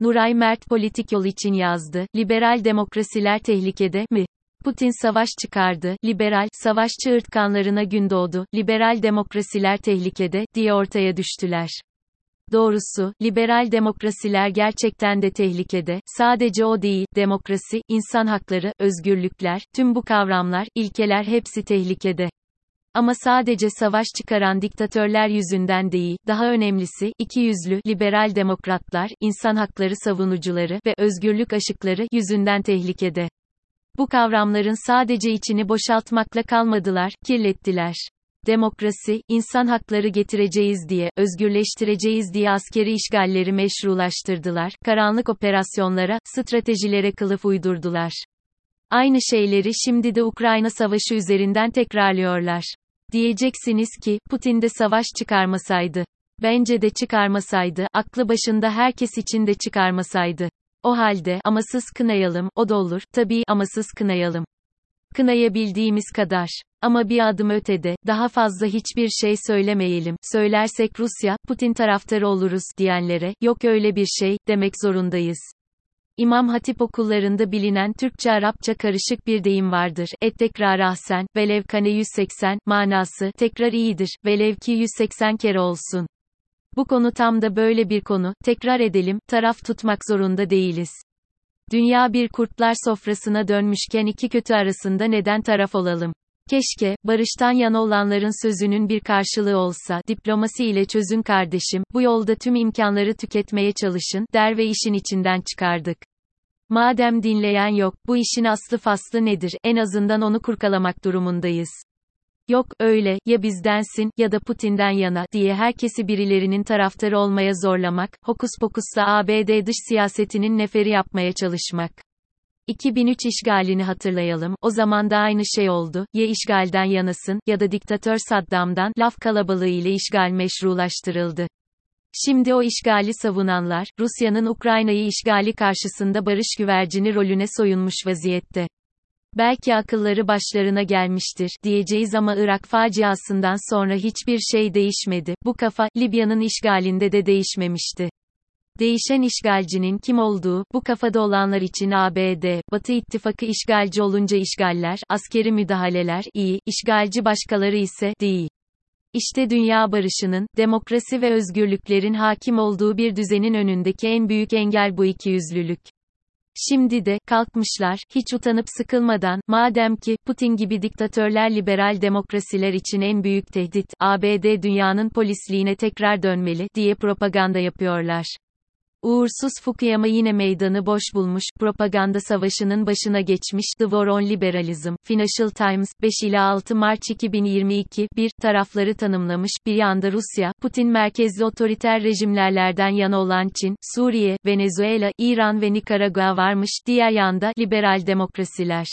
Nuray Mert politik yol için yazdı. Liberal demokrasiler tehlikede mi? Putin savaş çıkardı, liberal, savaşçı ırtkanlarına gün doğdu, liberal demokrasiler tehlikede, diye ortaya düştüler. Doğrusu, liberal demokrasiler gerçekten de tehlikede, sadece o değil, demokrasi, insan hakları, özgürlükler, tüm bu kavramlar, ilkeler hepsi tehlikede. Ama sadece savaş çıkaran diktatörler yüzünden değil, daha önemlisi, iki yüzlü, liberal demokratlar, insan hakları savunucuları ve özgürlük aşıkları yüzünden tehlikede. Bu kavramların sadece içini boşaltmakla kalmadılar, kirlettiler. Demokrasi, insan hakları getireceğiz diye, özgürleştireceğiz diye askeri işgalleri meşrulaştırdılar, karanlık operasyonlara, stratejilere kılıf uydurdular. Aynı şeyleri şimdi de Ukrayna savaşı üzerinden tekrarlıyorlar. Diyeceksiniz ki, Putin de savaş çıkarmasaydı. Bence de çıkarmasaydı, aklı başında herkes için de çıkarmasaydı. O halde, amasız kınayalım, o da olur, tabii, amasız kınayalım. Kınayabildiğimiz kadar. Ama bir adım ötede, daha fazla hiçbir şey söylemeyelim, söylersek Rusya, Putin taraftarı oluruz, diyenlere, yok öyle bir şey, demek zorundayız. İmam Hatip okullarında bilinen Türkçe-Arapça karışık bir deyim vardır. Et tekrar ahsen, velev kane 180, manası, tekrar iyidir, velev ki 180 kere olsun. Bu konu tam da böyle bir konu, tekrar edelim, taraf tutmak zorunda değiliz. Dünya bir kurtlar sofrasına dönmüşken iki kötü arasında neden taraf olalım? Keşke, barıştan yana olanların sözünün bir karşılığı olsa, diplomasi ile çözün kardeşim, bu yolda tüm imkanları tüketmeye çalışın, der ve işin içinden çıkardık. Madem dinleyen yok, bu işin aslı faslı nedir, en azından onu kurkalamak durumundayız. Yok, öyle, ya bizdensin, ya da Putin'den yana, diye herkesi birilerinin taraftarı olmaya zorlamak, hokus pokusla ABD dış siyasetinin neferi yapmaya çalışmak. 2003 işgalini hatırlayalım, o zaman da aynı şey oldu, ya işgalden yanasın, ya da diktatör Saddam'dan, laf kalabalığı ile işgal meşrulaştırıldı. Şimdi o işgali savunanlar, Rusya'nın Ukrayna'yı işgali karşısında barış güvercini rolüne soyunmuş vaziyette. Belki akılları başlarına gelmiştir, diyeceğiz ama Irak faciasından sonra hiçbir şey değişmedi. Bu kafa, Libya'nın işgalinde de değişmemişti. Değişen işgalcinin kim olduğu, bu kafada olanlar için ABD, Batı ittifakı işgalci olunca işgaller, askeri müdahaleler, iyi, işgalci başkaları ise, değil. İşte dünya barışının, demokrasi ve özgürlüklerin hakim olduğu bir düzenin önündeki en büyük engel bu ikiyüzlülük. Şimdi de, kalkmışlar, hiç utanıp sıkılmadan, madem ki, Putin gibi diktatörler liberal demokrasiler için en büyük tehdit, ABD dünyanın polisliğine tekrar dönmeli, diye propaganda yapıyorlar. Uğursuz Fukuyama yine meydanı boş bulmuş, propaganda savaşının başına geçmiş, The War on Liberalism, Financial Times, 5 ila 6 Mart 2022, bir, tarafları tanımlamış, bir yanda Rusya, Putin merkezli otoriter rejimlerlerden yana olan Çin, Suriye, Venezuela, İran ve Nikaragua varmış, diğer yanda, liberal demokrasiler.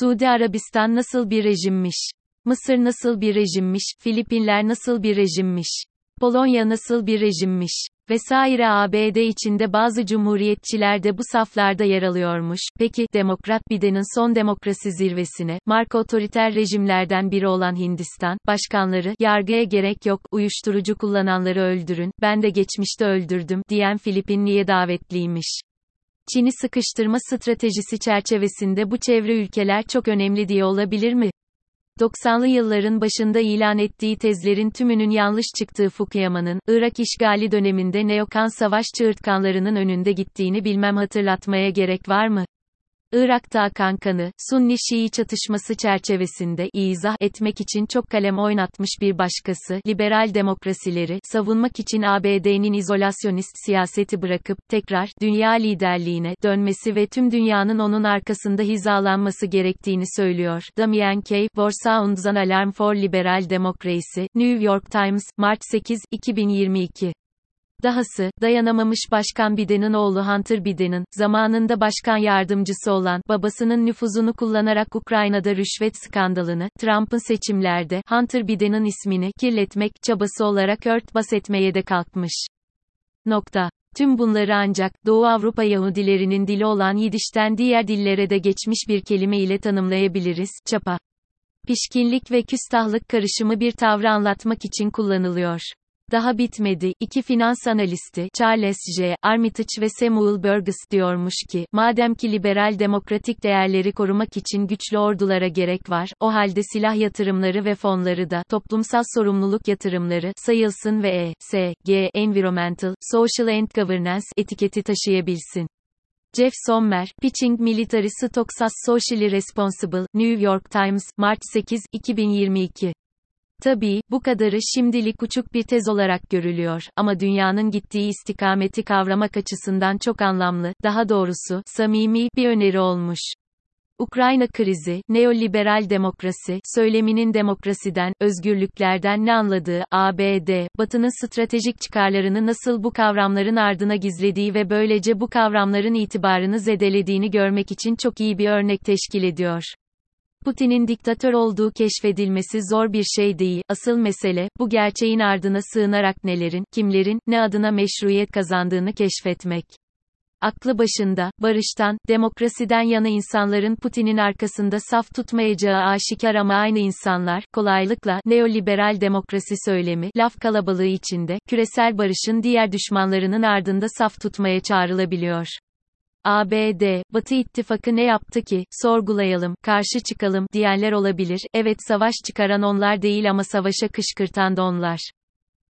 Suudi Arabistan nasıl bir rejimmiş? Mısır nasıl bir rejimmiş? Filipinler nasıl bir rejimmiş? Polonya nasıl bir rejimmiş? Vesaire ABD içinde bazı cumhuriyetçiler de bu saflarda yer alıyormuş. Peki, Demokrat Biden'in son demokrasi zirvesine, marka otoriter rejimlerden biri olan Hindistan, başkanları, yargıya gerek yok, uyuşturucu kullananları öldürün, ben de geçmişte öldürdüm, diyen Filipinli'ye davetliymiş. Çin'i sıkıştırma stratejisi çerçevesinde bu çevre ülkeler çok önemli diye olabilir mi? 90'lı yılların başında ilan ettiği tezlerin tümünün yanlış çıktığı Fukuyama'nın, Irak işgali döneminde neokan savaş çığırtkanlarının önünde gittiğini bilmem hatırlatmaya gerek var mı? Irak'ta akan kanı, Sunni-Şii çatışması çerçevesinde izah etmek için çok kalem oynatmış bir başkası, liberal demokrasileri, savunmak için ABD'nin izolasyonist siyaseti bırakıp, tekrar, dünya liderliğine, dönmesi ve tüm dünyanın onun arkasında hizalanması gerektiğini söylüyor. Damien K. War Sounds an Alarm for Liberal Democracy, New York Times, Mart 8, 2022 Dahası, dayanamamış Başkan Biden'in oğlu Hunter Biden'in, zamanında başkan yardımcısı olan, babasının nüfuzunu kullanarak Ukrayna'da rüşvet skandalını, Trump'ın seçimlerde, Hunter Biden'in ismini, kirletmek, çabası olarak örtbas etmeye de kalkmış. Nokta. Tüm bunları ancak, Doğu Avrupa Yahudilerinin dili olan Yidiş'ten diğer dillere de geçmiş bir kelime ile tanımlayabiliriz, çapa. Pişkinlik ve küstahlık karışımı bir tavrı anlatmak için kullanılıyor. Daha bitmedi, iki finans analisti, Charles J. Armitage ve Samuel Burgess diyormuş ki, madem ki liberal demokratik değerleri korumak için güçlü ordulara gerek var, o halde silah yatırımları ve fonları da, toplumsal sorumluluk yatırımları, sayılsın ve E, S, G, Environmental, Social and Governance, etiketi taşıyabilsin. Jeff Sommer, Pitching Military Stocks as Socially Responsible, New York Times, Mart 8, 2022. Tabii, bu kadarı şimdilik uçuk bir tez olarak görülüyor, ama dünyanın gittiği istikameti kavramak açısından çok anlamlı, daha doğrusu, samimi, bir öneri olmuş. Ukrayna krizi, neoliberal demokrasi, söyleminin demokrasiden, özgürlüklerden ne anladığı, ABD, Batı'nın stratejik çıkarlarını nasıl bu kavramların ardına gizlediği ve böylece bu kavramların itibarını zedelediğini görmek için çok iyi bir örnek teşkil ediyor. Putin'in diktatör olduğu keşfedilmesi zor bir şey değil, asıl mesele, bu gerçeğin ardına sığınarak nelerin, kimlerin, ne adına meşruiyet kazandığını keşfetmek. Aklı başında, barıştan, demokrasiden yana insanların Putin'in arkasında saf tutmayacağı aşikar ama aynı insanlar, kolaylıkla, neoliberal demokrasi söylemi, laf kalabalığı içinde, küresel barışın diğer düşmanlarının ardında saf tutmaya çağrılabiliyor. ABD, Batı ittifakı ne yaptı ki, sorgulayalım, karşı çıkalım, diyenler olabilir, evet savaş çıkaran onlar değil ama savaşa kışkırtan da onlar.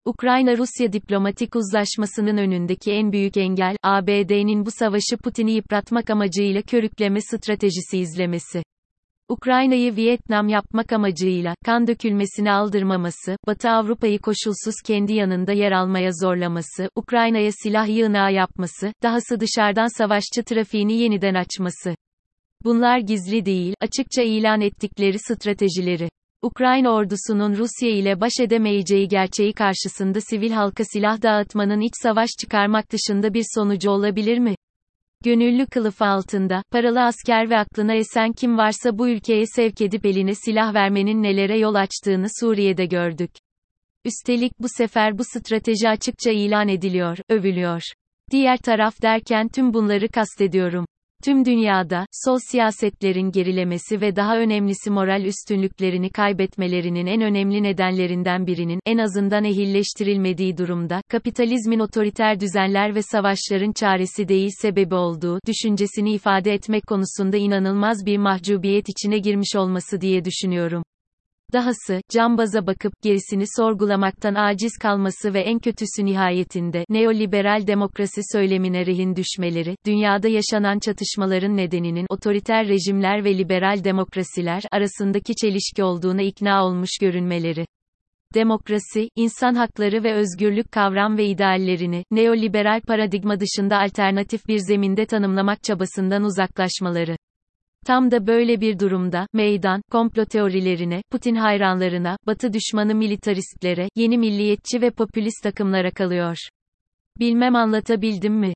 Ukrayna-Rusya diplomatik uzlaşmasının önündeki en büyük engel, ABD'nin bu savaşı Putin'i yıpratmak amacıyla körükleme stratejisi izlemesi. Ukrayna'yı Vietnam yapmak amacıyla, kan dökülmesini aldırmaması, Batı Avrupa'yı koşulsuz kendi yanında yer almaya zorlaması, Ukrayna'ya silah yığınağı yapması, dahası dışarıdan savaşçı trafiğini yeniden açması. Bunlar gizli değil, açıkça ilan ettikleri stratejileri. Ukrayna ordusunun Rusya ile baş edemeyeceği gerçeği karşısında sivil halka silah dağıtmanın iç savaş çıkarmak dışında bir sonucu olabilir mi? Gönüllü kılıfı altında, paralı asker ve aklına esen kim varsa bu ülkeye sevk edip eline silah vermenin nelere yol açtığını Suriye'de gördük. Üstelik bu sefer bu strateji açıkça ilan ediliyor, övülüyor. Diğer taraf derken tüm bunları kastediyorum. Tüm dünyada, sol siyasetlerin gerilemesi ve daha önemlisi moral üstünlüklerini kaybetmelerinin en önemli nedenlerinden birinin, en azından ehilleştirilmediği durumda, kapitalizmin otoriter düzenler ve savaşların çaresi değil sebebi olduğu, düşüncesini ifade etmek konusunda inanılmaz bir mahcubiyet içine girmiş olması diye düşünüyorum. Dahası, cambaza bakıp, gerisini sorgulamaktan aciz kalması ve en kötüsü nihayetinde, neoliberal demokrasi söylemine rehin düşmeleri, dünyada yaşanan çatışmaların nedeninin, otoriter rejimler ve liberal demokrasiler, arasındaki çelişki olduğuna ikna olmuş görünmeleri. Demokrasi, insan hakları ve özgürlük kavram ve ideallerini, neoliberal paradigma dışında alternatif bir zeminde tanımlamak çabasından uzaklaşmaları. Tam da böyle bir durumda, meydan, komplo teorilerine, Putin hayranlarına, Batı düşmanı militaristlere, yeni milliyetçi ve popülist takımlara kalıyor. Bilmem anlatabildim mi?